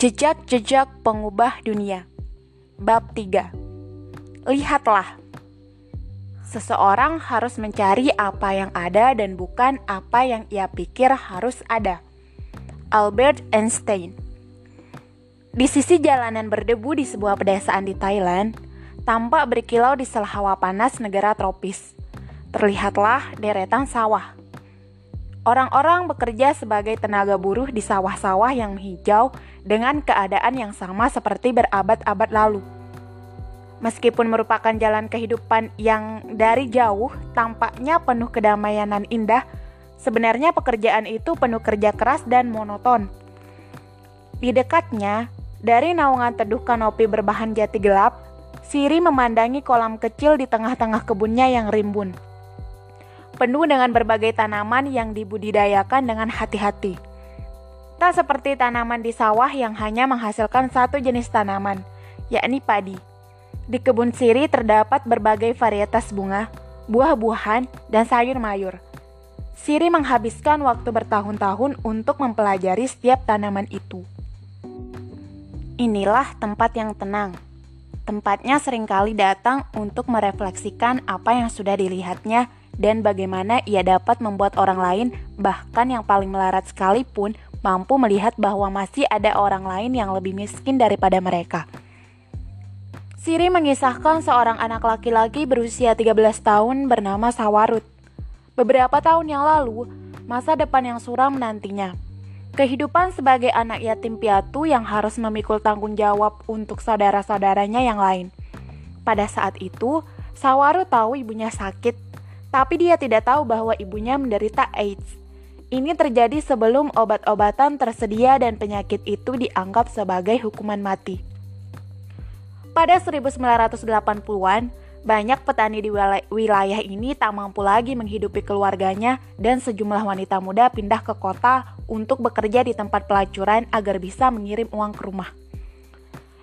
Jejak-jejak pengubah dunia. Bab 3 Lihatlah. Seseorang harus mencari apa yang ada dan bukan apa yang ia pikir harus ada. Albert Einstein. Di sisi jalanan berdebu di sebuah pedesaan di Thailand Tampak berkilau di sela hawa panas negara tropis. Terlihatlah deretan sawah Orang-orang bekerja sebagai tenaga buruh di sawah-sawah yang hijau dengan keadaan yang sama seperti berabad-abad lalu. Meskipun merupakan jalan kehidupan yang dari jauh tampaknya penuh kedamaian dan indah, sebenarnya pekerjaan itu penuh kerja keras dan monoton. Di dekatnya, dari naungan teduh kanopi berbahan jati gelap, Siri memandangi kolam kecil di tengah-tengah kebunnya yang rimbun penuh dengan berbagai tanaman yang dibudidayakan dengan hati-hati. Tak seperti tanaman di sawah yang hanya menghasilkan satu jenis tanaman, yakni padi. Di kebun siri terdapat berbagai varietas bunga, buah-buahan, dan sayur mayur. Siri menghabiskan waktu bertahun-tahun untuk mempelajari setiap tanaman itu. Inilah tempat yang tenang. Tempatnya sering kali datang untuk merefleksikan apa yang sudah dilihatnya dan bagaimana ia dapat membuat orang lain, bahkan yang paling melarat sekalipun, mampu melihat bahwa masih ada orang lain yang lebih miskin daripada mereka. Siri mengisahkan seorang anak laki-laki berusia 13 tahun bernama Sawarut. Beberapa tahun yang lalu, masa depan yang suram menantinya. Kehidupan sebagai anak yatim piatu yang harus memikul tanggung jawab untuk saudara-saudaranya yang lain. Pada saat itu, Sawarut tahu ibunya sakit tapi dia tidak tahu bahwa ibunya menderita AIDS. Ini terjadi sebelum obat-obatan tersedia dan penyakit itu dianggap sebagai hukuman mati. Pada 1980-an, banyak petani di wilayah ini tak mampu lagi menghidupi keluarganya dan sejumlah wanita muda pindah ke kota untuk bekerja di tempat pelacuran agar bisa mengirim uang ke rumah.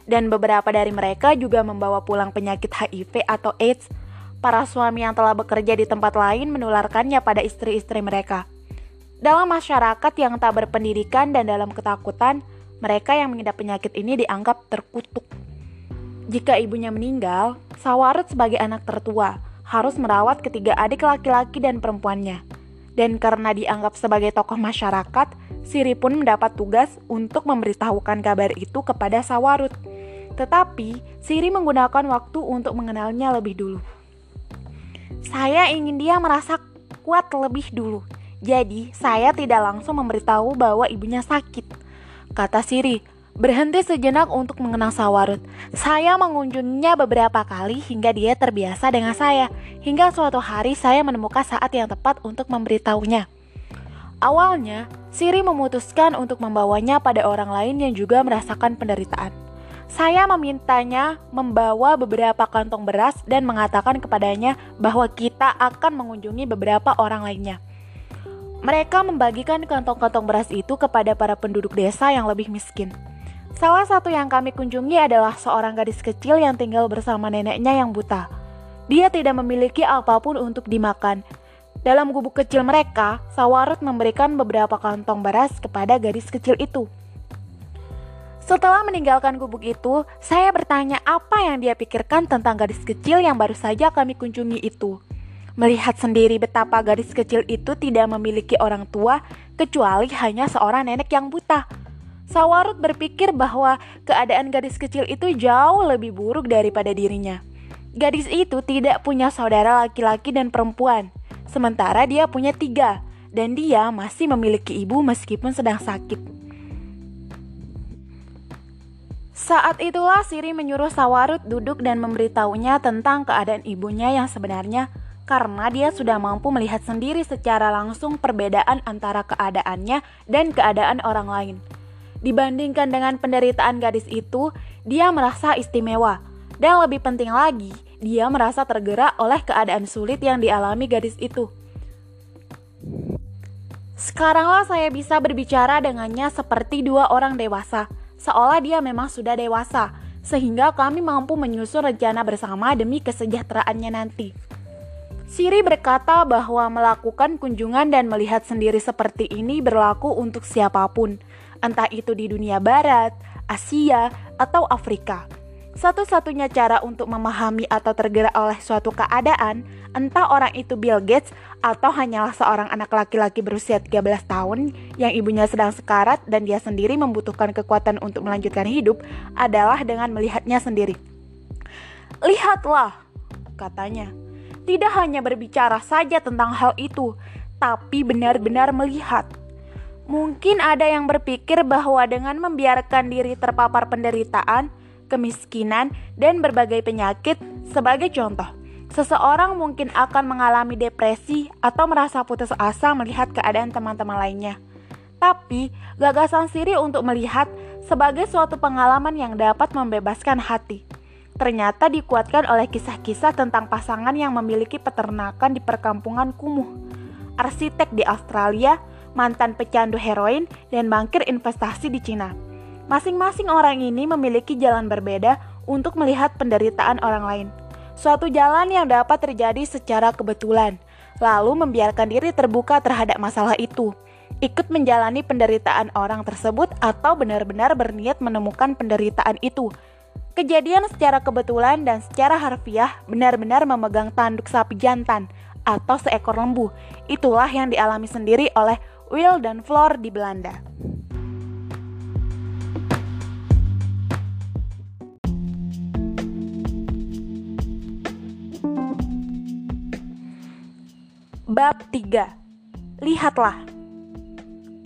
Dan beberapa dari mereka juga membawa pulang penyakit HIV atau AIDS para suami yang telah bekerja di tempat lain menularkannya pada istri-istri mereka. Dalam masyarakat yang tak berpendidikan dan dalam ketakutan, mereka yang mengidap penyakit ini dianggap terkutuk. Jika ibunya meninggal, Sawarut sebagai anak tertua harus merawat ketiga adik laki-laki dan perempuannya. Dan karena dianggap sebagai tokoh masyarakat, Siri pun mendapat tugas untuk memberitahukan kabar itu kepada Sawarut. Tetapi, Siri menggunakan waktu untuk mengenalnya lebih dulu. Saya ingin dia merasa kuat lebih dulu. Jadi, saya tidak langsung memberitahu bahwa ibunya sakit. Kata Siri, berhenti sejenak untuk mengenang Sawarut. Saya mengunjunginya beberapa kali hingga dia terbiasa dengan saya. Hingga suatu hari saya menemukan saat yang tepat untuk memberitahunya. Awalnya, Siri memutuskan untuk membawanya pada orang lain yang juga merasakan penderitaan. Saya memintanya membawa beberapa kantong beras dan mengatakan kepadanya bahwa kita akan mengunjungi beberapa orang lainnya. Mereka membagikan kantong-kantong beras itu kepada para penduduk desa yang lebih miskin. Salah satu yang kami kunjungi adalah seorang gadis kecil yang tinggal bersama neneknya yang buta. Dia tidak memiliki apa pun untuk dimakan. Dalam gubuk kecil mereka, Sawarut memberikan beberapa kantong beras kepada gadis kecil itu. Setelah meninggalkan gubuk itu, saya bertanya apa yang dia pikirkan tentang gadis kecil yang baru saja kami kunjungi itu. Melihat sendiri betapa gadis kecil itu tidak memiliki orang tua kecuali hanya seorang nenek yang buta. Sawarut berpikir bahwa keadaan gadis kecil itu jauh lebih buruk daripada dirinya. Gadis itu tidak punya saudara laki-laki dan perempuan, sementara dia punya tiga, dan dia masih memiliki ibu meskipun sedang sakit. Saat itulah Siri menyuruh Sawarut duduk dan memberitahunya tentang keadaan ibunya yang sebenarnya karena dia sudah mampu melihat sendiri secara langsung perbedaan antara keadaannya dan keadaan orang lain. Dibandingkan dengan penderitaan gadis itu, dia merasa istimewa. Dan lebih penting lagi, dia merasa tergerak oleh keadaan sulit yang dialami gadis itu. Sekaranglah saya bisa berbicara dengannya seperti dua orang dewasa seolah dia memang sudah dewasa, sehingga kami mampu menyusun rencana bersama demi kesejahteraannya nanti. Siri berkata bahwa melakukan kunjungan dan melihat sendiri seperti ini berlaku untuk siapa pun, entah itu di dunia barat Asia, atau Afrika. Satu-satunya cara untuk memahami atau tergerak oleh suatu keadaan, entah orang itu Bill Gates atau hanyalah seorang anak laki-laki berusia 13 tahun yang ibunya sedang sekarat dan dia sendiri membutuhkan kekuatan untuk melanjutkan hidup, adalah dengan melihatnya sendiri. Lihatlah, katanya. Tidak hanya berbicara saja tentang hal itu, tapi benar-benar melihat. Mungkin ada yang berpikir bahwa dengan membiarkan diri terpapar penderitaan, kemiskinan, dan berbagai penyakit. Sebagai contoh, seseorang mungkin akan mengalami depresi atau merasa putus asa melihat keadaan teman-teman lainnya. Tapi, gagasan Siri untuk melihat sebagai suatu pengalaman yang dapat membebaskan hati. Ternyata dikuatkan oleh kisah-kisah tentang pasangan yang memiliki peternakan di perkampungan kumuh. Arsitek di Australia, mantan pecandu heroin, dan bankir investasi di Cina. Masing-masing orang ini memiliki jalan berbeda untuk melihat penderitaan orang lain. Suatu jalan yang dapat terjadi secara kebetulan, lalu membiarkan diri terbuka terhadap masalah itu, ikut menjalani penderitaan orang tersebut, atau benar-benar berniat menemukan penderitaan itu. Kejadian secara kebetulan dan secara harfiah benar-benar memegang tanduk sapi jantan atau seekor lembu. Itulah yang dialami sendiri oleh Will dan Flor di Belanda. Bab 3 Lihatlah.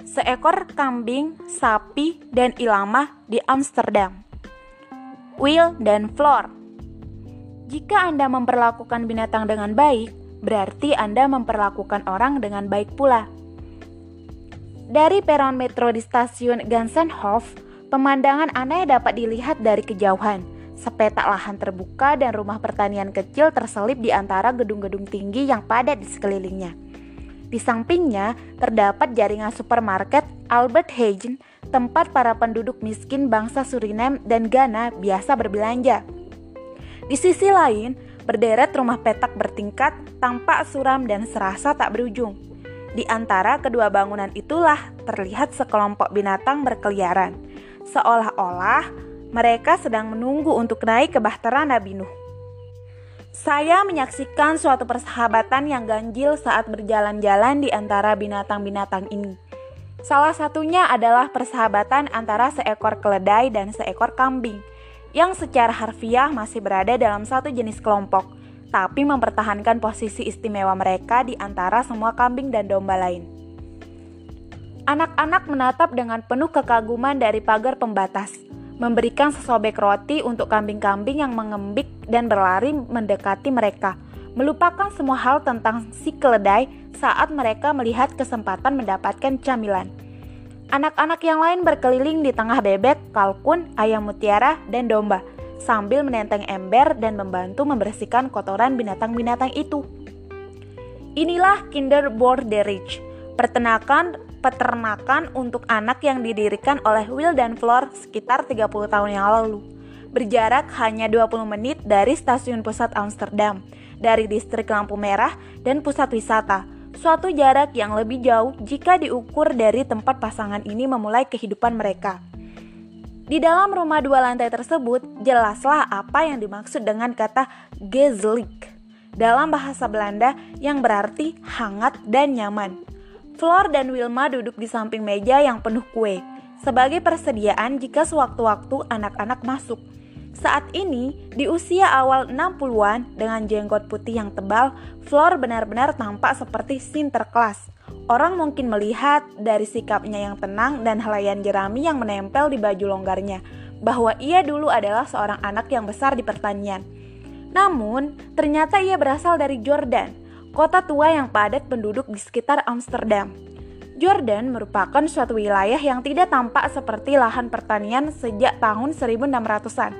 Seekor kambing, sapi, dan ilama di Amsterdam. Will dan Flor. Jika Anda memperlakukan binatang dengan baik, berarti Anda memperlakukan orang dengan baik pula. Dari peron metro di stasiun Gansenhof, pemandangan aneh dapat dilihat dari kejauhan – Sepetak lahan terbuka dan rumah pertanian kecil terselip di antara gedung-gedung tinggi yang padat di sekelilingnya. Di sampingnya terdapat jaringan supermarket Albert Heijn, tempat para penduduk miskin bangsa Suriname dan Ghana biasa berbelanja. Di sisi lain, berderet rumah petak bertingkat, tampak suram dan serasa tak berujung. Di antara kedua bangunan itulah terlihat sekelompok binatang berkeliaran, seolah-olah mereka sedang menunggu untuk naik ke bahtera Nabi Nuh. Saya menyaksikan suatu persahabatan yang ganjil saat berjalan-jalan di antara binatang-binatang ini. Salah satunya adalah persahabatan antara seekor keledai dan seekor kambing, yang secara harfiah masih berada dalam satu jenis kelompok, tapi mempertahankan posisi istimewa mereka di antara semua kambing dan domba lain. Anak-anak menatap dengan penuh kekaguman dari pagar pembatas memberikan sesobek roti untuk kambing-kambing yang mengembik dan berlari mendekati mereka, melupakan semua hal tentang si keledai saat mereka melihat kesempatan mendapatkan camilan. Anak-anak yang lain berkeliling di tengah bebek, kalkun, ayam mutiara, dan domba, sambil menenteng ember dan membantu membersihkan kotoran binatang-binatang itu. Inilah Kinderborderich, pertenakan peternakan untuk anak yang didirikan oleh Will dan Flor sekitar 30 tahun yang lalu. Berjarak hanya 20 menit dari stasiun pusat Amsterdam, dari distrik lampu merah dan pusat wisata. Suatu jarak yang lebih jauh jika diukur dari tempat pasangan ini memulai kehidupan mereka. Di dalam rumah dua lantai tersebut, jelaslah apa yang dimaksud dengan kata gezlik dalam bahasa Belanda yang berarti hangat dan nyaman. Flor dan Wilma duduk di samping meja yang penuh kue, sebagai persediaan jika sewaktu-waktu anak-anak masuk. Saat ini, di usia awal 60-an dengan jenggot putih yang tebal, Flor benar-benar tampak seperti Sinterklas. Orang mungkin melihat dari sikapnya yang tenang dan helaian jerami yang menempel di baju longgarnya, bahwa ia dulu adalah seorang anak yang besar di pertanian. Namun, ternyata ia berasal dari Jordan, kota tua yang padat penduduk di sekitar Amsterdam. Jordan merupakan suatu wilayah yang tidak tampak seperti lahan pertanian sejak tahun 1600-an.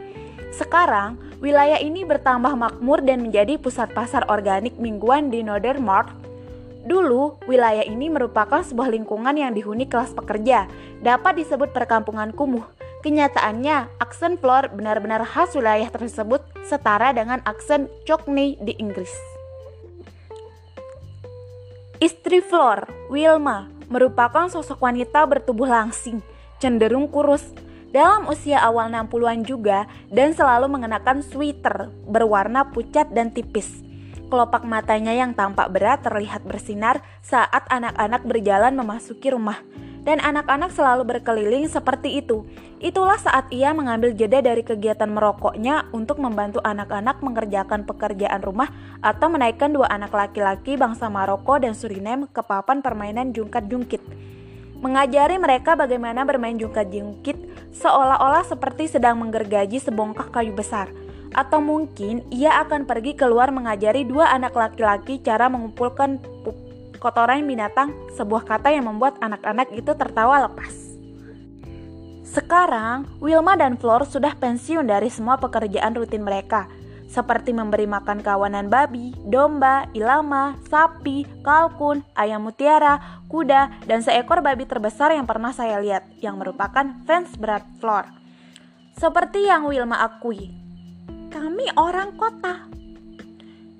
Sekarang, wilayah ini bertambah makmur dan menjadi pusat pasar organik mingguan di Northern Mart. Dulu, wilayah ini merupakan sebuah lingkungan yang dihuni kelas pekerja, dapat disebut perkampungan kumuh. Kenyataannya, aksen Flor benar-benar khas wilayah tersebut setara dengan aksen Cockney di Inggris. Istri Flor, Wilma, merupakan sosok wanita bertubuh langsing, cenderung kurus. dalam usia awal 60-an juga dan selalu mengenakan sweater berwarna pucat dan tipis. Kelopak matanya yang tampak berat terlihat bersinar saat anak-anak berjalan memasuki rumah. Dan anak-anak selalu berkeliling seperti itu. Itulah saat ia mengambil jeda dari kegiatan merokoknya untuk membantu anak-anak mengerjakan pekerjaan rumah atau menaikkan dua anak laki-laki bangsa Maroko dan Suriname ke papan permainan jungkat-jungkit mengajari mereka bagaimana bermain jungkat-jungkit seolah-olah seperti sedang menggergaji sebongkah kayu besar. Atau mungkin ia akan pergi keluar mengajari dua anak laki-laki cara mengumpulkan kotoran binatang, sebuah kata yang membuat anak-anak itu tertawa lepas. Sekarang, Wilma dan Flor sudah pensiun dari semua pekerjaan rutin mereka – seperti memberi makan kawanan babi, domba, ilama, sapi, kalkun, ayam mutiara, kuda, dan seekor babi terbesar yang pernah saya lihat, yang merupakan fans berat Flor. Seperti yang Wilma akui, kami orang kota.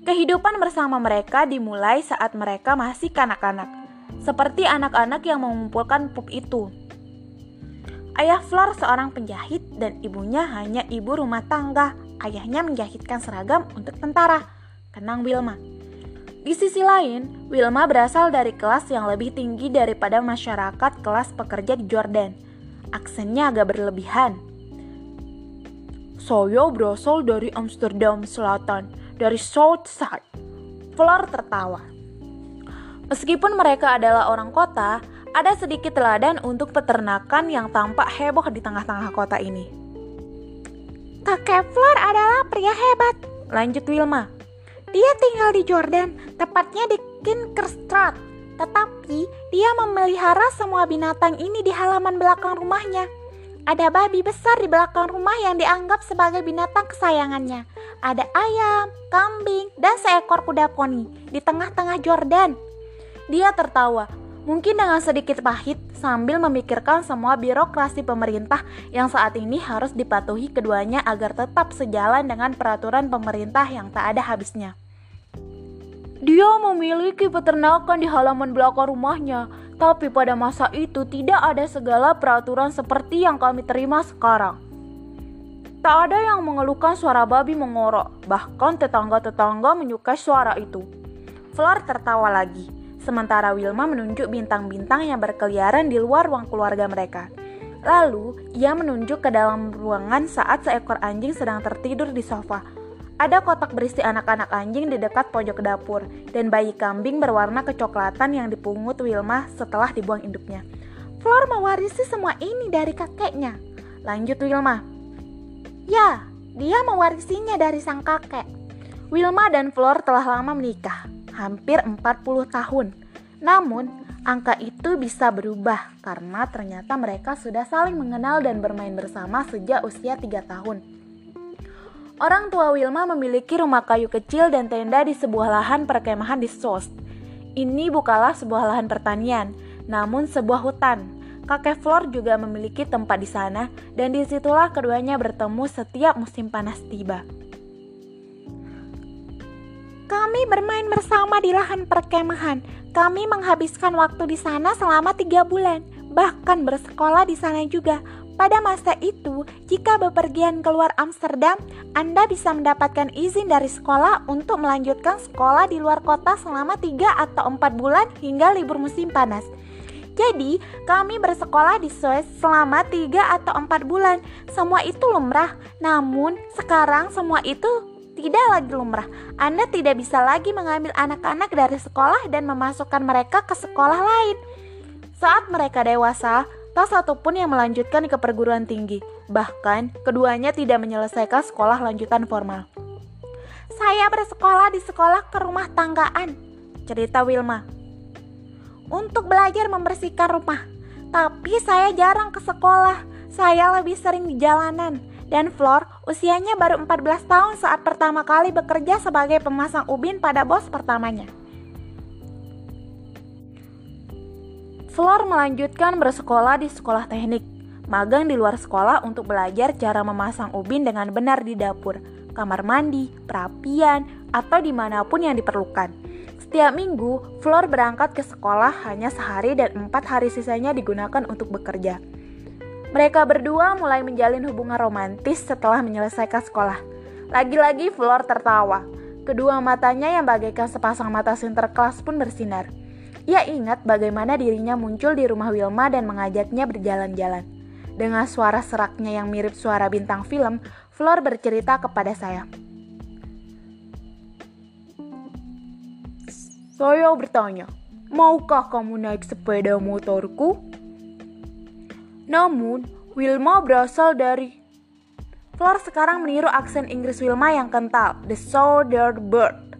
Kehidupan bersama mereka dimulai saat mereka masih kanak-kanak, seperti anak-anak yang mengumpulkan pup itu. Ayah Flor seorang penjahit dan ibunya hanya ibu rumah tangga ayahnya menjahitkan seragam untuk tentara, kenang Wilma. Di sisi lain, Wilma berasal dari kelas yang lebih tinggi daripada masyarakat kelas pekerja di Jordan. Aksennya agak berlebihan. Saya berasal dari Amsterdam Selatan, dari South Side. Flor tertawa. Meskipun mereka adalah orang kota, ada sedikit teladan untuk peternakan yang tampak heboh di tengah-tengah kota ini. Kak Kevlar adalah pria hebat, lanjut Wilma. Dia tinggal di Jordan, tepatnya di Kinkerstraat. Tetapi dia memelihara semua binatang ini di halaman belakang rumahnya. Ada babi besar di belakang rumah yang dianggap sebagai binatang kesayangannya. Ada ayam, kambing, dan seekor kuda poni di tengah-tengah Jordan. Dia tertawa Mungkin dengan sedikit pahit sambil memikirkan semua birokrasi pemerintah yang saat ini harus dipatuhi keduanya agar tetap sejalan dengan peraturan pemerintah yang tak ada habisnya. Dia memiliki peternakan di halaman belakang rumahnya, tapi pada masa itu tidak ada segala peraturan seperti yang kami terima sekarang. Tak ada yang mengeluhkan suara babi mengorok, bahkan tetangga-tetangga menyukai suara itu. Flor tertawa lagi sementara Wilma menunjuk bintang-bintang yang berkeliaran di luar ruang keluarga mereka. Lalu, ia menunjuk ke dalam ruangan saat seekor anjing sedang tertidur di sofa. Ada kotak berisi anak-anak anjing di dekat pojok dapur, dan bayi kambing berwarna kecoklatan yang dipungut Wilma setelah dibuang induknya. Flor mewarisi semua ini dari kakeknya. Lanjut Wilma. Ya, dia mewarisinya dari sang kakek. Wilma dan Flor telah lama menikah hampir 40 tahun. Namun, angka itu bisa berubah karena ternyata mereka sudah saling mengenal dan bermain bersama sejak usia 3 tahun. Orang tua Wilma memiliki rumah kayu kecil dan tenda di sebuah lahan perkemahan di Soest. Ini bukanlah sebuah lahan pertanian, namun sebuah hutan. Kakek Flor juga memiliki tempat di sana, dan di situlah keduanya bertemu setiap musim panas tiba. Kami bermain bersama di lahan perkemahan. Kami menghabiskan waktu di sana selama tiga bulan, bahkan bersekolah di sana juga. Pada masa itu, jika bepergian keluar Amsterdam, Anda bisa mendapatkan izin dari sekolah untuk melanjutkan sekolah di luar kota selama tiga atau empat bulan hingga libur musim panas. Jadi, kami bersekolah di Suez selama tiga atau empat bulan. Semua itu lumrah, namun sekarang semua itu tidak lagi lumrah. Anda tidak bisa lagi mengambil anak-anak dari sekolah dan memasukkan mereka ke sekolah lain. Saat mereka dewasa, tak satupun yang melanjutkan ke perguruan tinggi. Bahkan, keduanya tidak menyelesaikan sekolah lanjutan formal. Saya bersekolah di sekolah ke rumah tanggaan, cerita Wilma. Untuk belajar membersihkan rumah. Tapi saya jarang ke sekolah. Saya lebih sering di jalanan dan Flor usianya baru 14 tahun saat pertama kali bekerja sebagai pemasang ubin pada bos pertamanya. Flor melanjutkan bersekolah di sekolah teknik, magang di luar sekolah untuk belajar cara memasang ubin dengan benar di dapur, kamar mandi, perapian, atau di mana pun yang diperlukan. Setiap minggu, Flor berangkat ke sekolah hanya sehari dan empat hari sisanya digunakan untuk bekerja. Mereka berdua mulai menjalin hubungan romantis setelah menyelesaikan sekolah. Lagi-lagi Flor tertawa. Kedua matanya yang bagaikan sepasang mata sinterklas pun bersinar. Ia ingat bagaimana dirinya muncul di rumah Wilma dan mengajaknya berjalan-jalan. Dengan suara seraknya yang mirip suara bintang film, Flor bercerita kepada saya. Saya bertanya, maukah kamu naik sepeda motorku? Namun, Wilma berasal dari... Flor sekarang meniru aksen Inggris Wilma yang kental, The Southern Bird.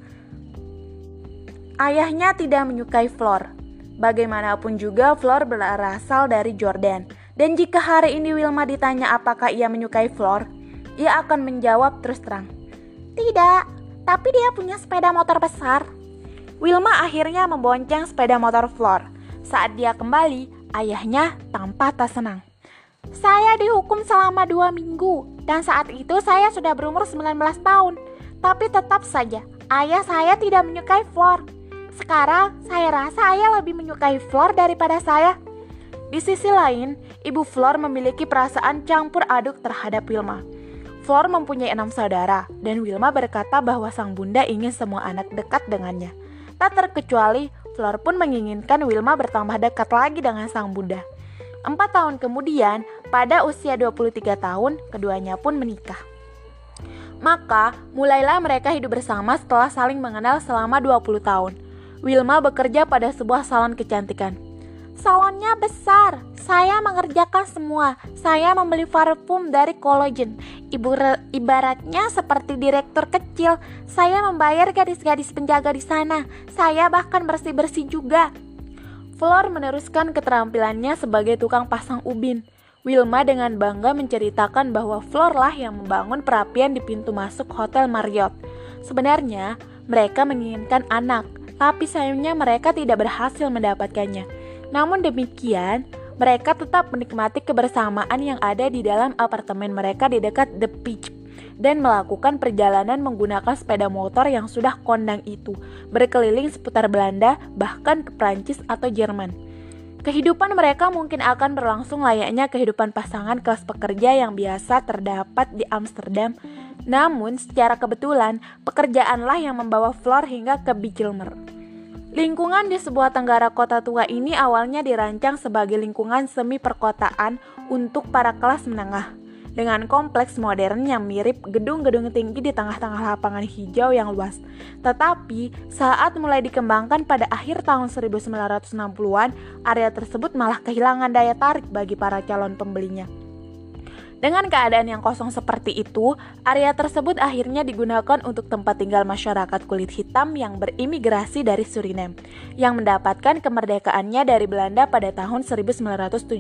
Ayahnya tidak menyukai Flor. Bagaimanapun juga, Flor berasal dari Jordan. Dan jika hari ini Wilma ditanya apakah ia menyukai Flor, ia akan menjawab terus terang. Tidak, tapi dia punya sepeda motor besar. Wilma akhirnya membonceng sepeda motor Flor. Saat dia kembali, ayahnya tampak tak senang. Saya dihukum selama dua minggu, dan saat itu saya sudah berumur 19 tahun. Tapi tetap saja, ayah saya tidak menyukai Flor. Sekarang, saya rasa ayah lebih menyukai Flor daripada saya. Di sisi lain, ibu Flor memiliki perasaan campur aduk terhadap Wilma. Flor mempunyai enam saudara, dan Wilma berkata bahwa sang bunda ingin semua anak dekat dengannya. Tak terkecuali, Flor pun menginginkan Wilma bertambah dekat lagi dengan sang bunda. Empat tahun kemudian, pada usia 23 tahun, keduanya pun menikah. Maka, mulailah mereka hidup bersama setelah saling mengenal selama 20 tahun. Wilma bekerja pada sebuah salon kecantikan. Salonnya besar. Saya mengerjakan semua. Saya membeli parfum dari collagen. Ibu ibaratnya seperti direktur kecil. Saya membayar gadis-gadis penjaga di sana. Saya bahkan bersih-bersih juga. Flor meneruskan keterampilannya sebagai tukang pasang ubin. Wilma dengan bangga menceritakan bahwa Flor lah yang membangun perapian di pintu masuk Hotel Marriott. Sebenarnya, mereka menginginkan anak, tapi sayangnya mereka tidak berhasil mendapatkannya. Namun demikian, mereka tetap menikmati kebersamaan yang ada di dalam apartemen mereka di dekat The Peach dan melakukan perjalanan menggunakan sepeda motor yang sudah kondang itu, berkeliling seputar Belanda, bahkan ke Prancis atau Jerman. Kehidupan mereka mungkin akan berlangsung layaknya kehidupan pasangan kelas pekerja yang biasa terdapat di Amsterdam. Namun, secara kebetulan, pekerjaanlah yang membawa Flor hingga ke Bijlmer. Lingkungan di sebuah tenggara kota tua ini awalnya dirancang sebagai lingkungan semi perkotaan untuk para kelas menengah dengan kompleks modern yang mirip gedung-gedung tinggi di tengah-tengah lapangan hijau yang luas. Tetapi, saat mulai dikembangkan pada akhir tahun 1960-an, area tersebut malah kehilangan daya tarik bagi para calon pembelinya. Dengan keadaan yang kosong seperti itu, area tersebut akhirnya digunakan untuk tempat tinggal masyarakat kulit hitam yang berimigrasi dari Suriname, yang mendapatkan kemerdekaannya dari Belanda pada tahun 1975.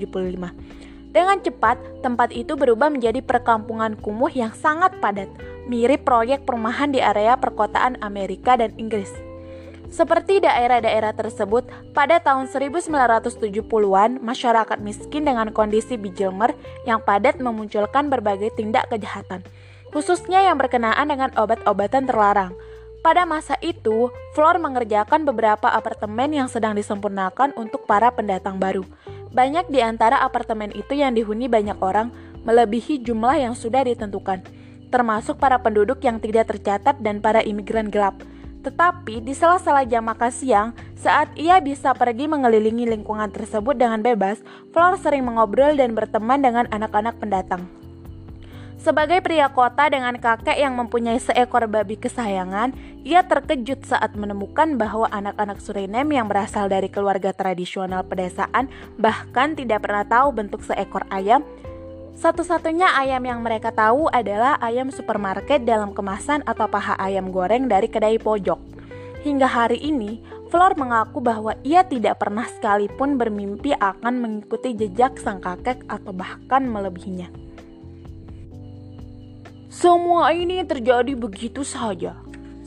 Dengan cepat, tempat itu berubah menjadi perkampungan kumuh yang sangat padat, mirip proyek perumahan di area perkotaan Amerika dan Inggris. Seperti daerah-daerah tersebut, pada tahun 1970-an, masyarakat miskin dengan kondisi Bijlmer yang padat memunculkan berbagai tindak kejahatan, khususnya yang berkenaan dengan obat-obatan terlarang. Pada masa itu, Flor mengerjakan beberapa apartemen yang sedang disempurnakan untuk para pendatang baru. Banyak di antara apartemen itu yang dihuni banyak orang, melebihi jumlah yang sudah ditentukan, termasuk para penduduk yang tidak tercatat dan para imigran gelap. Tetapi di sela-sela jam makan siang, saat ia bisa pergi mengelilingi lingkungan tersebut dengan bebas, Flor sering mengobrol dan berteman dengan anak-anak pendatang. Sebagai pria kota dengan kakek yang mempunyai seekor babi kesayangan, ia terkejut saat menemukan bahwa anak-anak Suriname yang berasal dari keluarga tradisional pedesaan bahkan tidak pernah tahu bentuk seekor ayam satu-satunya ayam yang mereka tahu adalah ayam supermarket dalam kemasan atau paha ayam goreng dari kedai pojok. Hingga hari ini, Flor mengaku bahwa ia tidak pernah sekalipun bermimpi akan mengikuti jejak sang kakek atau bahkan melebihinya. Semua ini terjadi begitu saja.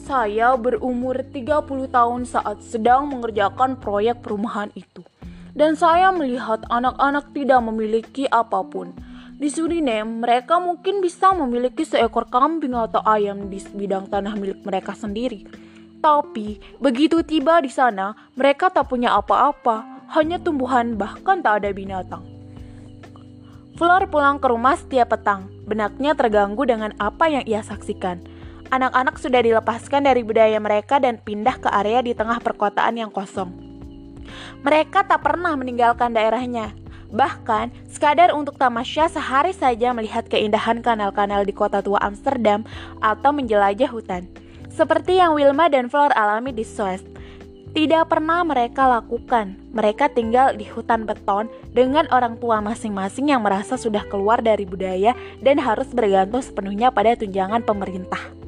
Saya berumur 30 tahun saat sedang mengerjakan proyek perumahan itu. Dan saya melihat anak-anak tidak memiliki apa pun di Suriname, mereka mungkin bisa memiliki seekor kambing atau ayam di bidang tanah milik mereka sendiri. Tapi, begitu tiba di sana, mereka tak punya apa-apa, hanya tumbuhan bahkan tak ada binatang. Flor pulang ke rumah setiap petang. Benaknya terganggu dengan apa yang ia saksikan. Anak-anak sudah dilepaskan dari budaya mereka dan pindah ke area di tengah perkotaan yang kosong. Mereka tak pernah meninggalkan daerahnya. Bahkan, sekadar untuk tamasya sehari saja melihat keindahan kanal-kanal di kota tua Amsterdam atau menjelajah hutan. Seperti yang Wilma dan Flor alami di Soest tidak pernah mereka lakukan. Mereka tinggal di hutan beton dengan orang tua masing-masing yang merasa sudah keluar dari budaya dan harus bergantung sepenuhnya pada tunjangan pemerintah.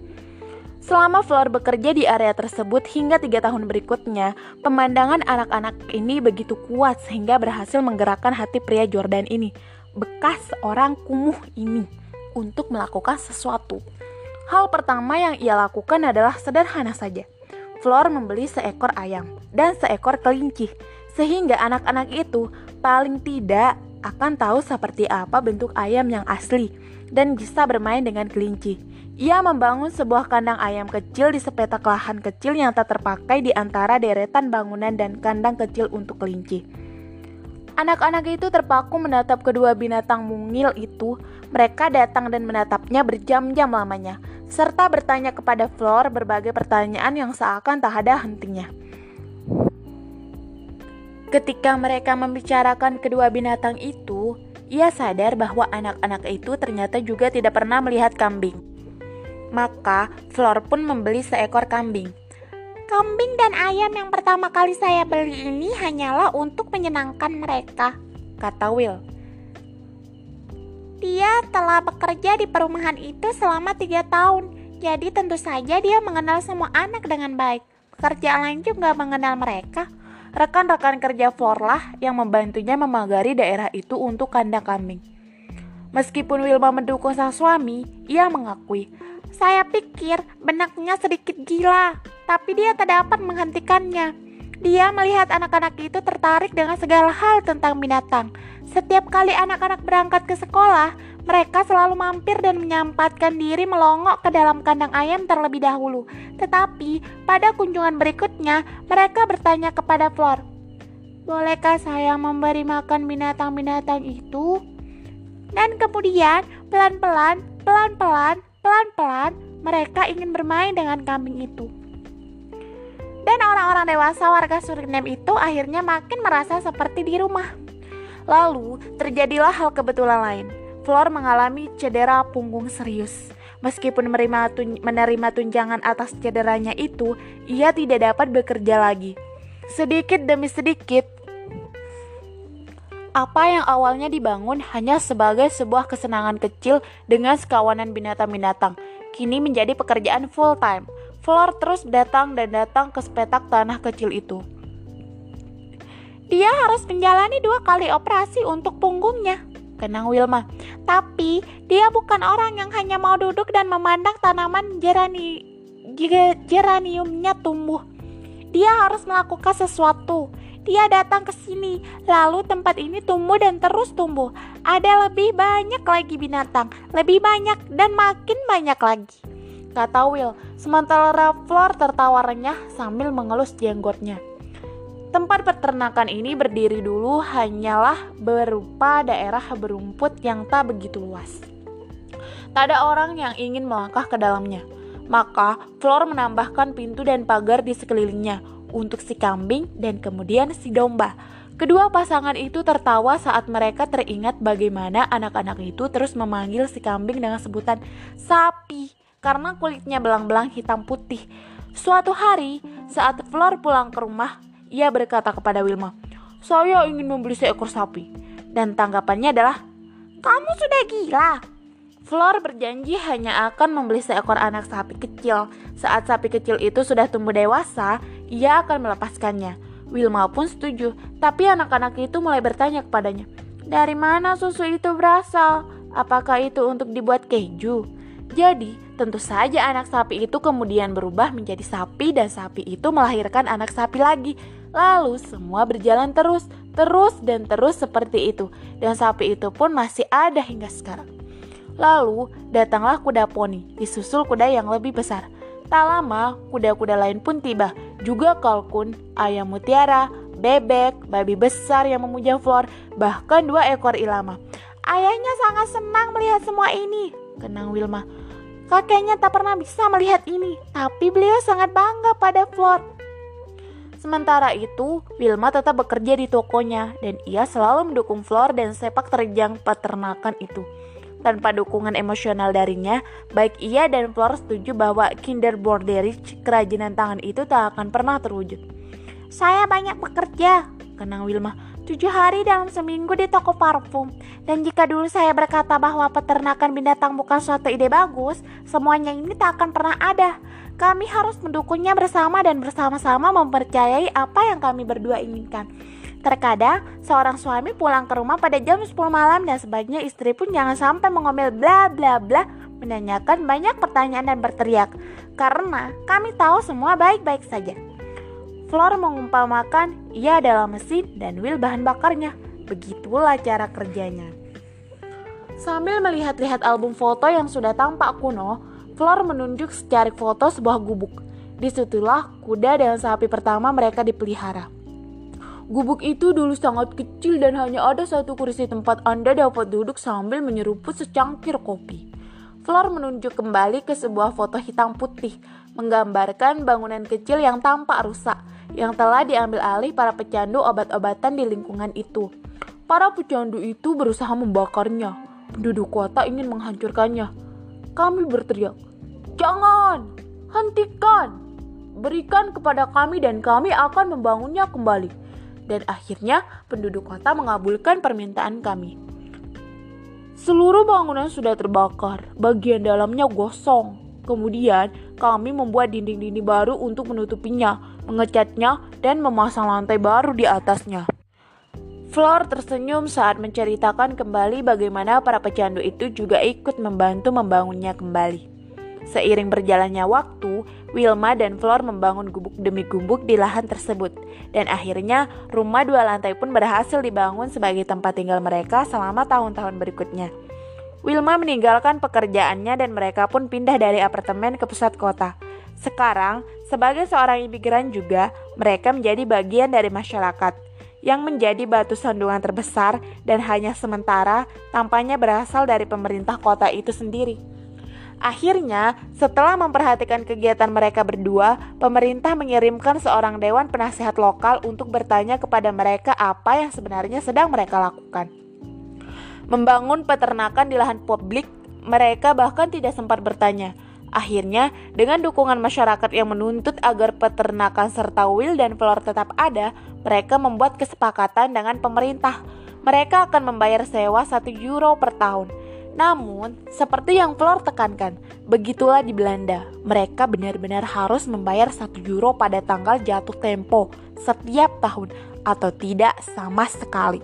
Selama Flor bekerja di area tersebut hingga tiga tahun berikutnya, pemandangan anak-anak ini begitu kuat sehingga berhasil menggerakkan hati pria Jordan ini, bekas orang kumuh ini, untuk melakukan sesuatu. Hal pertama yang ia lakukan adalah sederhana saja – Flor membeli seekor ayam dan seekor kelinci, sehingga anak-anak itu paling tidak akan tahu seperti apa bentuk ayam yang asli dan bisa bermain dengan kelinci. Ia membangun sebuah kandang ayam kecil di sepetak lahan kecil yang tak terpakai di antara deretan bangunan dan kandang kecil untuk kelinci. Anak-anak itu terpaku menatap kedua binatang mungil itu. Mereka datang dan menatapnya berjam-jam lamanya serta bertanya kepada Flor berbagai pertanyaan yang seakan tak ada hentinya. Ketika mereka membicarakan kedua binatang itu, ia sadar bahwa anak-anak itu ternyata juga tidak pernah melihat kambing. Maka, Flor pun membeli seekor kambing. Kambing dan ayam yang pertama kali saya beli ini hanyalah untuk menyenangkan mereka, kata Will. Dia telah bekerja di perumahan itu selama tiga tahun, jadi tentu saja dia mengenal semua anak dengan baik. Pekerja lain juga mengenal mereka. Rekan-rekan kerja Florlah yang membantunya memagari daerah itu untuk kandang kambing. Meskipun Wilma mendukung sang suami, ia mengakui, "Saya pikir benaknya sedikit gila, tapi dia tak dapat menghentikannya." Dia melihat anak-anak itu tertarik dengan segala hal tentang binatang. Setiap kali anak-anak berangkat ke sekolah, mereka selalu mampir dan menyampatkan diri melongok ke dalam kandang ayam terlebih dahulu. Tetapi pada kunjungan berikutnya, mereka bertanya kepada Flor, "Bolehkah saya memberi makan binatang-binatang itu?" Dan kemudian, pelan-pelan, pelan-pelan, pelan-pelan, mereka ingin bermain dengan kambing itu. Dan orang-orang dewasa warga Suriname itu akhirnya makin merasa seperti di rumah. Lalu, terjadilah hal kebetulan lain. Flor mengalami cedera punggung serius. Meskipun menerima, tun menerima tunjangan atas cederanya itu, ia tidak dapat bekerja lagi. Sedikit demi sedikit, apa yang awalnya dibangun hanya sebagai sebuah kesenangan kecil dengan sekawanan binatang-binatang, kini menjadi pekerjaan full time. Flor terus datang dan datang ke sepetak tanah kecil itu. Dia harus menjalani dua kali operasi untuk punggungnya, kenang Wilma. Tapi dia bukan orang yang hanya mau duduk dan memandang tanaman gerani, geraniumnya tumbuh. Dia harus melakukan sesuatu. Dia datang ke sini, lalu tempat ini tumbuh dan terus tumbuh. Ada lebih banyak lagi binatang, lebih banyak dan makin banyak lagi kata Will, sementara Flor tertawa renyah sambil mengelus jenggotnya. Tempat peternakan ini berdiri dulu hanyalah berupa daerah berumput yang tak begitu luas. Tak ada orang yang ingin melangkah ke dalamnya. Maka Flor menambahkan pintu dan pagar di sekelilingnya untuk si kambing dan kemudian si domba. Kedua pasangan itu tertawa saat mereka teringat bagaimana anak-anak itu terus memanggil si kambing dengan sebutan sapi karena kulitnya belang-belang hitam putih. Suatu hari, saat Flor pulang ke rumah, ia berkata kepada Wilma, "Saya ingin membeli seekor sapi." Dan tanggapannya adalah, "Kamu sudah gila." Flor berjanji hanya akan membeli seekor anak sapi kecil. Saat sapi kecil itu sudah tumbuh dewasa, ia akan melepaskannya. Wilma pun setuju, tapi anak-anak itu mulai bertanya kepadanya, "Dari mana susu itu berasal? Apakah itu untuk dibuat keju?" Jadi, Tentu saja anak sapi itu kemudian berubah menjadi sapi dan sapi itu melahirkan anak sapi lagi. Lalu semua berjalan terus, terus dan terus seperti itu. Dan sapi itu pun masih ada hingga sekarang. Lalu datanglah kuda poni, disusul kuda yang lebih besar. Tak lama, kuda-kuda lain pun tiba. Juga kalkun, ayam mutiara, bebek, babi besar yang memuja Flor, bahkan dua ekor ilama. Ayahnya sangat senang melihat semua ini, kenang Wilma. Kakeknya tak pernah bisa melihat ini, tapi beliau sangat bangga pada Flor. Sementara itu, Wilma tetap bekerja di tokonya dan ia selalu mendukung Flor dan sepak terjang peternakan itu. Tanpa dukungan emosional darinya, baik ia dan Flor setuju bahwa Kinder Borderich, kerajinan tangan itu tak akan pernah terwujud. Saya banyak bekerja, kenang Wilma tujuh hari dalam seminggu di toko parfum. Dan jika dulu saya berkata bahwa peternakan binatang bukan suatu ide bagus, semuanya ini tak akan pernah ada. Kami harus mendukungnya bersama dan bersama-sama mempercayai apa yang kami berdua inginkan. Terkadang, seorang suami pulang ke rumah pada jam 10 malam dan sebaiknya istri pun jangan sampai mengomel bla bla bla menanyakan banyak pertanyaan dan berteriak. Karena kami tahu semua baik-baik saja. Flor mengumpamakan ia adalah mesin dan Will bahan bakarnya. Begitulah cara kerjanya. Sambil melihat-lihat album foto yang sudah tampak kuno, Flor menunjuk secari foto sebuah gubuk. Di situlah kuda dan sapi pertama mereka dipelihara. Gubuk itu dulu sangat kecil dan hanya ada satu kursi tempat Anda dapat duduk sambil menyeruput secangkir kopi. Flor menunjuk kembali ke sebuah foto hitam putih, menggambarkan bangunan kecil yang tampak rusak yang telah diambil alih para pecandu obat-obatan di lingkungan itu. Para pecandu itu berusaha membakarnya. Penduduk kota ingin menghancurkannya. Kami berteriak, "Jangan! Hentikan! Berikan kepada kami dan kami akan membangunnya kembali." Dan akhirnya penduduk kota mengabulkan permintaan kami. Seluruh bangunan sudah terbakar, bagian dalamnya gosong. Kemudian, kami membuat dinding-dinding baru untuk menutupinya, mengecatnya, dan memasang lantai baru di atasnya. Flor tersenyum saat menceritakan kembali bagaimana para pecandu itu juga ikut membantu membangunnya kembali. Seiring berjalannya waktu, Wilma dan Flor membangun gubuk demi gubuk di lahan tersebut. Dan akhirnya, rumah dua lantai pun berhasil dibangun sebagai tempat tinggal mereka selama tahun-tahun berikutnya. Wilma meninggalkan pekerjaannya dan mereka pun pindah dari apartemen ke pusat kota. Sekarang, sebagai seorang imigran juga, mereka menjadi bagian dari masyarakat yang menjadi batu sandungan terbesar dan hanya sementara tampaknya berasal dari pemerintah kota itu sendiri. Akhirnya, setelah memperhatikan kegiatan mereka berdua, pemerintah mengirimkan seorang dewan penasehat lokal untuk bertanya kepada mereka apa yang sebenarnya sedang mereka lakukan membangun peternakan di lahan publik, mereka bahkan tidak sempat bertanya. Akhirnya, dengan dukungan masyarakat yang menuntut agar peternakan serta Will dan Flor tetap ada, mereka membuat kesepakatan dengan pemerintah. Mereka akan membayar sewa 1 euro per tahun. Namun, seperti yang Flor tekankan, begitulah di Belanda. Mereka benar-benar harus membayar 1 euro pada tanggal jatuh tempo setiap tahun atau tidak sama sekali.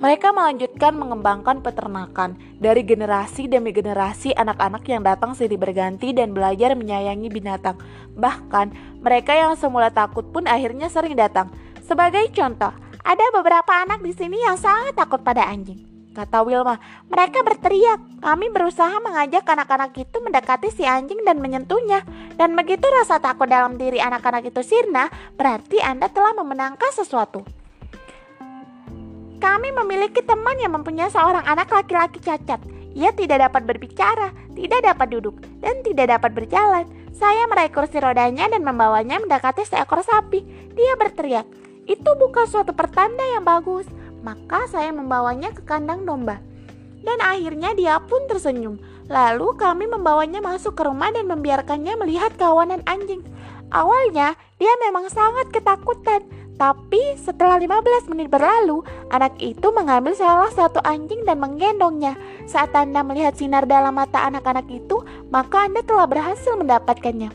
Mereka melanjutkan mengembangkan peternakan dari generasi demi generasi anak-anak yang datang silih berganti dan belajar menyayangi binatang. Bahkan, mereka yang semula takut pun akhirnya sering datang. Sebagai contoh, ada beberapa anak di sini yang sangat takut pada anjing. Kata Wilma, mereka berteriak. Kami berusaha mengajak anak-anak itu mendekati si anjing dan menyentuhnya. Dan begitu rasa takut dalam diri anak-anak itu sirna, berarti Anda telah memenangkan sesuatu. Kami memiliki teman yang mempunyai seorang anak laki-laki cacat. Ia tidak dapat berbicara, tidak dapat duduk, dan tidak dapat berjalan. Saya meraih kursi rodanya dan membawanya mendekati seekor sapi. Dia berteriak, "Itu bukan suatu pertanda yang bagus." Maka saya membawanya ke kandang domba. Dan akhirnya dia pun tersenyum. Lalu kami membawanya masuk ke rumah dan membiarkannya melihat kawanan anjing. Awalnya dia memang sangat ketakutan, tapi setelah 15 menit berlalu, anak itu mengambil salah satu anjing dan menggendongnya. Saat Anda melihat sinar dalam mata anak-anak itu, maka Anda telah berhasil mendapatkannya.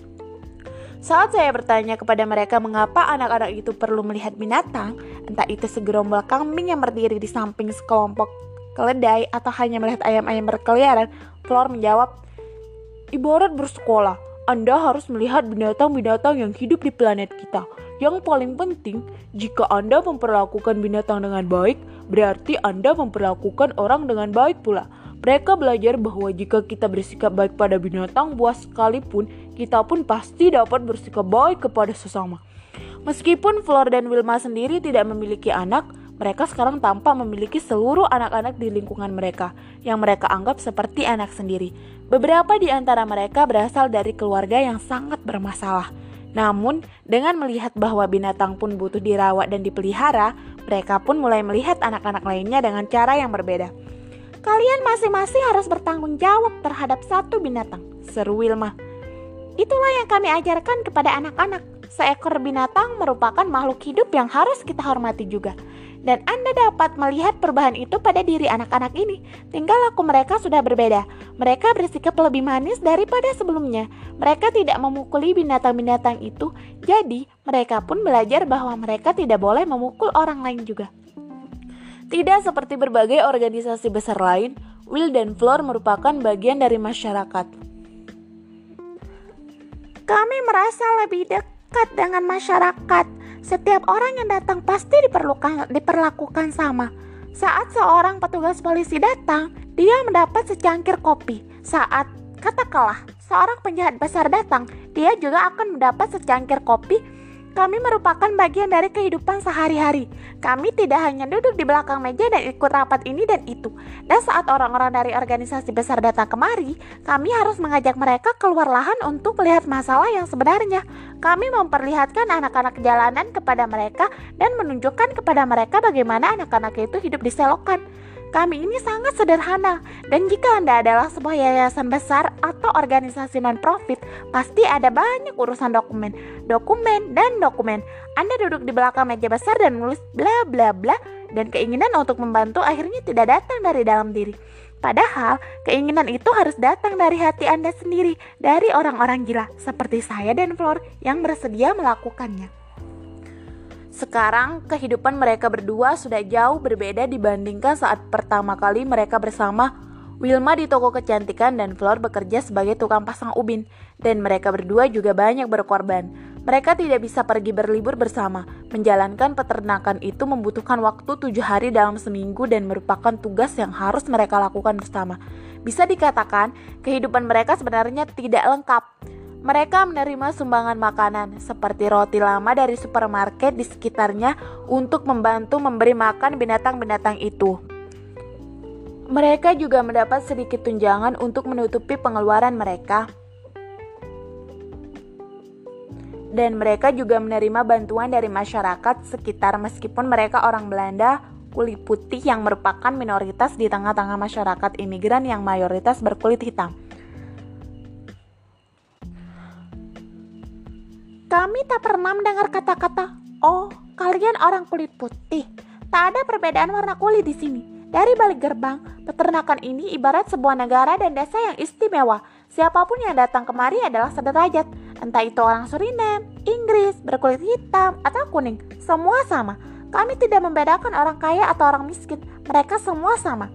Saat saya bertanya kepada mereka mengapa anak-anak itu perlu melihat binatang, entah itu segerombol kambing yang berdiri di samping sekelompok keledai atau hanya melihat ayam-ayam berkeliaran, Flor menjawab, Ibarat bersekolah, Anda harus melihat binatang-binatang yang hidup di planet kita. Yang paling penting, jika Anda memperlakukan binatang dengan baik, berarti Anda memperlakukan orang dengan baik pula. Mereka belajar bahwa jika kita bersikap baik pada binatang buas sekalipun, kita pun pasti dapat bersikap baik kepada sesama. Meskipun Flor dan Wilma sendiri tidak memiliki anak, Mereka sekarang tampak memiliki seluruh anak-anak di lingkungan mereka yang mereka anggap seperti anak sendiri. Beberapa di antara mereka berasal dari keluarga yang sangat bermasalah. Namun, dengan melihat bahwa binatang pun butuh dirawat dan dipelihara, mereka pun mulai melihat anak-anak lainnya dengan cara yang berbeda. Kalian masing-masing harus bertanggung jawab terhadap satu binatang, seru Wilma. Itulah yang kami ajarkan kepada anak-anak. Seekor binatang merupakan makhluk hidup yang harus kita hormati juga. Dan Anda dapat melihat perubahan itu pada diri anak-anak ini. Tinggal laku mereka sudah berbeda. Mereka bersikap lebih manis daripada sebelumnya. Mereka tidak memukuli binatang-binatang itu, jadi mereka pun belajar bahwa mereka tidak boleh memukul orang lain juga. Tidak seperti berbagai organisasi besar lain, Will dan Floor merupakan bagian dari masyarakat. Kami merasa lebih dekat dengan masyarakat setiap orang yang datang pasti diperlukan, diperlakukan sama. Saat seorang petugas polisi datang, dia mendapat secangkir kopi. Saat katakanlah seorang penjahat besar datang, dia juga akan mendapat secangkir kopi kami merupakan bagian dari kehidupan sehari-hari. Kami tidak hanya duduk di belakang meja dan ikut rapat ini dan itu. Dan saat orang-orang dari organisasi besar datang kemari, kami harus mengajak mereka keluar lahan untuk melihat masalah yang sebenarnya. Kami memperlihatkan anak-anak jalanan kepada mereka dan menunjukkan kepada mereka bagaimana anak-anak itu hidup di selokan. Kami ini sangat sederhana, dan jika Anda adalah sebuah yayasan besar atau organisasi non-profit, pasti ada banyak urusan dokumen, dokumen, dan dokumen. Anda duduk di belakang meja besar dan menulis bla bla bla, dan keinginan untuk membantu akhirnya tidak datang dari dalam diri. Padahal, keinginan itu harus datang dari hati Anda sendiri, dari orang-orang gila seperti saya dan Flor yang bersedia melakukannya. Sekarang, kehidupan mereka berdua sudah jauh berbeda dibandingkan saat pertama kali mereka bersama. Wilma di toko kecantikan dan Flor bekerja sebagai tukang pasang ubin, dan mereka berdua juga banyak berkorban. Mereka tidak bisa pergi berlibur bersama. Menjalankan peternakan itu membutuhkan waktu tujuh hari dalam seminggu dan merupakan tugas yang harus mereka lakukan bersama. Bisa dikatakan, kehidupan mereka sebenarnya tidak lengkap. Mereka menerima sumbangan makanan seperti roti lama dari supermarket di sekitarnya untuk membantu memberi makan binatang-binatang itu. Mereka juga mendapat sedikit tunjangan untuk menutupi pengeluaran mereka. Dan mereka juga menerima bantuan dari masyarakat sekitar meskipun mereka orang Belanda kulit putih yang merupakan minoritas di tengah-tengah masyarakat imigran yang mayoritas berkulit hitam. Kami tak pernah mendengar kata-kata, "Oh, kalian orang kulit putih." Tak ada perbedaan warna kulit di sini. Dari balik gerbang, peternakan ini ibarat sebuah negara dan desa yang istimewa. Siapa pun yang datang kemari adalah sederajat, entah itu orang Suriname, Inggris, berkulit hitam, atau kuning. Semua sama. Kami tidak membedakan orang kaya atau orang miskin. Mereka semua sama.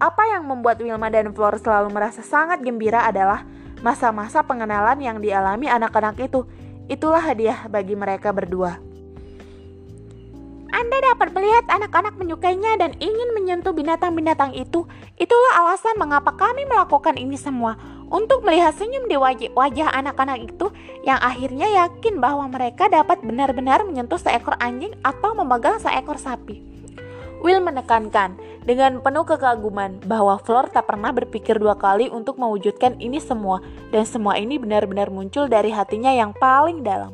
Apa yang membuat Wilma dan Flor selalu merasa sangat gembira adalah masa-masa pengenalan yang dialami anak-anak itu. Itulah hadiah bagi mereka berdua. Anda dapat melihat anak-anak menyukainya dan ingin menyentuh binatang-binatang itu. Itulah alasan mengapa kami melakukan ini semua. Untuk melihat senyum di wajah anak-anak itu yang akhirnya yakin bahwa mereka dapat benar-benar menyentuh seekor anjing atau memegang seekor sapi. Will menekankan dengan penuh kekaguman bahwa Flor tak pernah berpikir dua kali untuk mewujudkan ini semua, dan semua ini benar-benar muncul dari hatinya yang paling dalam.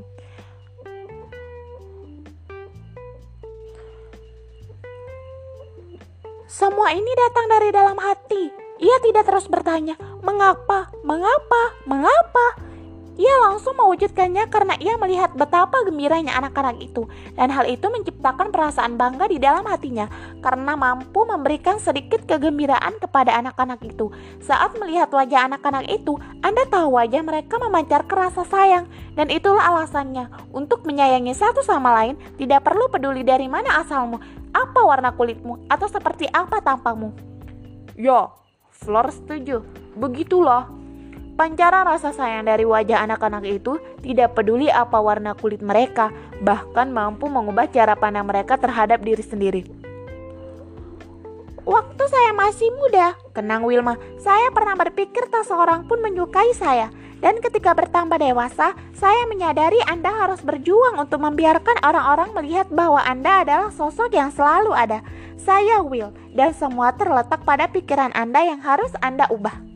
Semua ini datang dari dalam hati. Ia tidak terus bertanya, "Mengapa? Mengapa? Mengapa?" Ia langsung mewujudkannya karena ia melihat betapa gembiranya anak-anak itu, dan hal itu menciptakan perasaan bangga di dalam hatinya karena mampu memberikan sedikit kegembiraan kepada anak-anak itu. Saat melihat wajah anak-anak itu, Anda tahu wajah mereka memancar rasa sayang, dan itulah alasannya untuk menyayangi satu sama lain. Tidak perlu peduli dari mana asalmu, apa warna kulitmu, atau seperti apa tampangmu. Ya, Flor setuju. Begitulah Pancaran rasa sayang dari wajah anak-anak itu tidak peduli apa warna kulit mereka, bahkan mampu mengubah cara pandang mereka terhadap diri sendiri. Waktu saya masih muda, kenang Wilma, saya pernah berpikir tak seorang pun menyukai saya. Dan ketika bertambah dewasa, saya menyadari Anda harus berjuang untuk membiarkan orang-orang melihat bahwa Anda adalah sosok yang selalu ada. Saya Will, dan semua terletak pada pikiran Anda yang harus Anda ubah.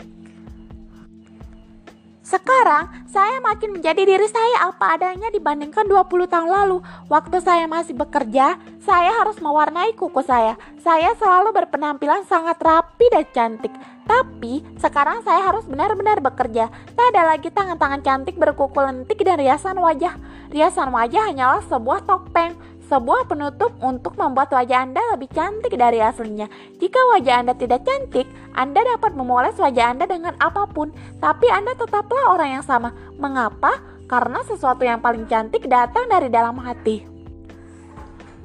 Sekarang, saya makin menjadi diri saya apa adanya dibandingkan 20 tahun lalu. Waktu saya masih bekerja, saya harus mewarnai kuku saya. Saya selalu berpenampilan sangat rapi dan cantik. Tapi, sekarang saya harus benar-benar bekerja. Tak ada lagi tangan-tangan cantik berkuku lentik dan riasan wajah. Riasan wajah hanyalah sebuah topeng sebuah penutup untuk membuat wajah Anda lebih cantik dari aslinya. Jika wajah Anda tidak cantik, Anda dapat memoles wajah Anda dengan apa pun, tapi Anda tetaplah orang yang sama. Mengapa? Karena sesuatu yang paling cantik datang dari dalam hati.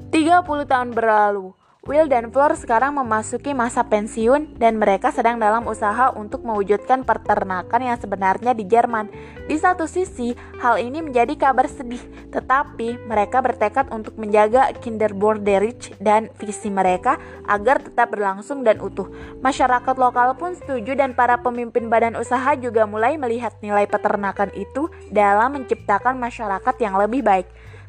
30 tahun berlalu, Will dan Flor sekarang memasuki masa pensiun dan mereka sedang dalam usaha untuk mewujudkan peternakan yang sebenarnya di Jerman. Di satu sisi, hal ini menjadi kabar sedih, tetapi mereka bertekad untuk menjaga Kinderborderich dan visi mereka agar tetap berlangsung dan utuh. Masyarakat lokal pun setuju dan para pemimpin badan usaha juga mulai melihat nilai peternakan itu dalam menciptakan masyarakat yang lebih baik.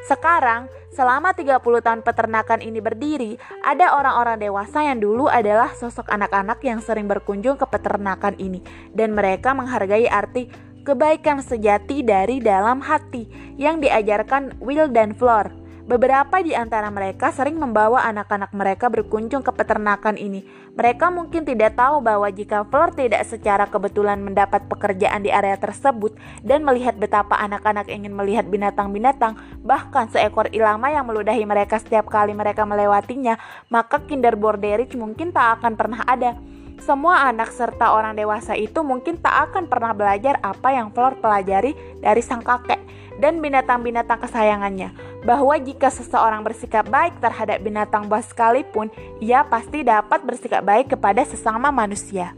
Sekarang, selama 30 tahun peternakan ini berdiri, ada orang-orang dewasa yang dulu adalah sosok anak-anak yang sering berkunjung ke peternakan ini dan mereka menghargai arti kebaikan sejati dari dalam hati yang diajarkan Will dan Flor. Beberapa di antara mereka sering membawa anak-anak mereka berkunjung ke peternakan ini. Mereka mungkin tidak tahu bahwa jika Flor tidak secara kebetulan mendapat pekerjaan di area tersebut dan melihat betapa anak-anak ingin melihat binatang-binatang, bahkan seekor ilama yang meludahi mereka setiap kali mereka melewatinya, maka Kinderborderich mungkin tak akan pernah ada. Semua anak serta orang dewasa itu mungkin tak akan pernah belajar apa yang Flor pelajari dari sang kakek dan binatang-binatang kesayangannya bahwa jika seseorang bersikap baik terhadap binatang buas sekalipun, ia pasti dapat bersikap baik kepada sesama manusia.